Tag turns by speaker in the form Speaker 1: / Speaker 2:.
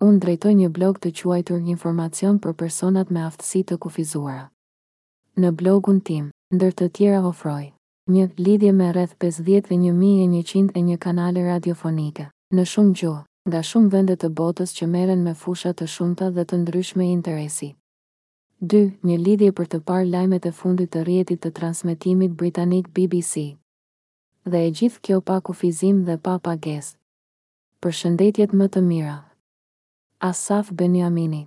Speaker 1: Unë drejtoj një blog të quajtur Informacion për personat me aftësi të kufizuara. Në blogun tim, ndër të tjera ofroj, një, lidhje me rreth pesëdhjetë e një mijë e njëqind e një kanale radiofonike, në shumë gjuhë, nga shumë vende të botës që merren me fusha të shumta dhe të ndryshme interesi. Dy, një lidhje për të parë lajmet e fundit të rrjetit të transmetimit britanik bbc. Dhe e gjithë kjo pa kufizim dhe pa pagesë. Përshëndetjet më të mira. Asaf Benjamini.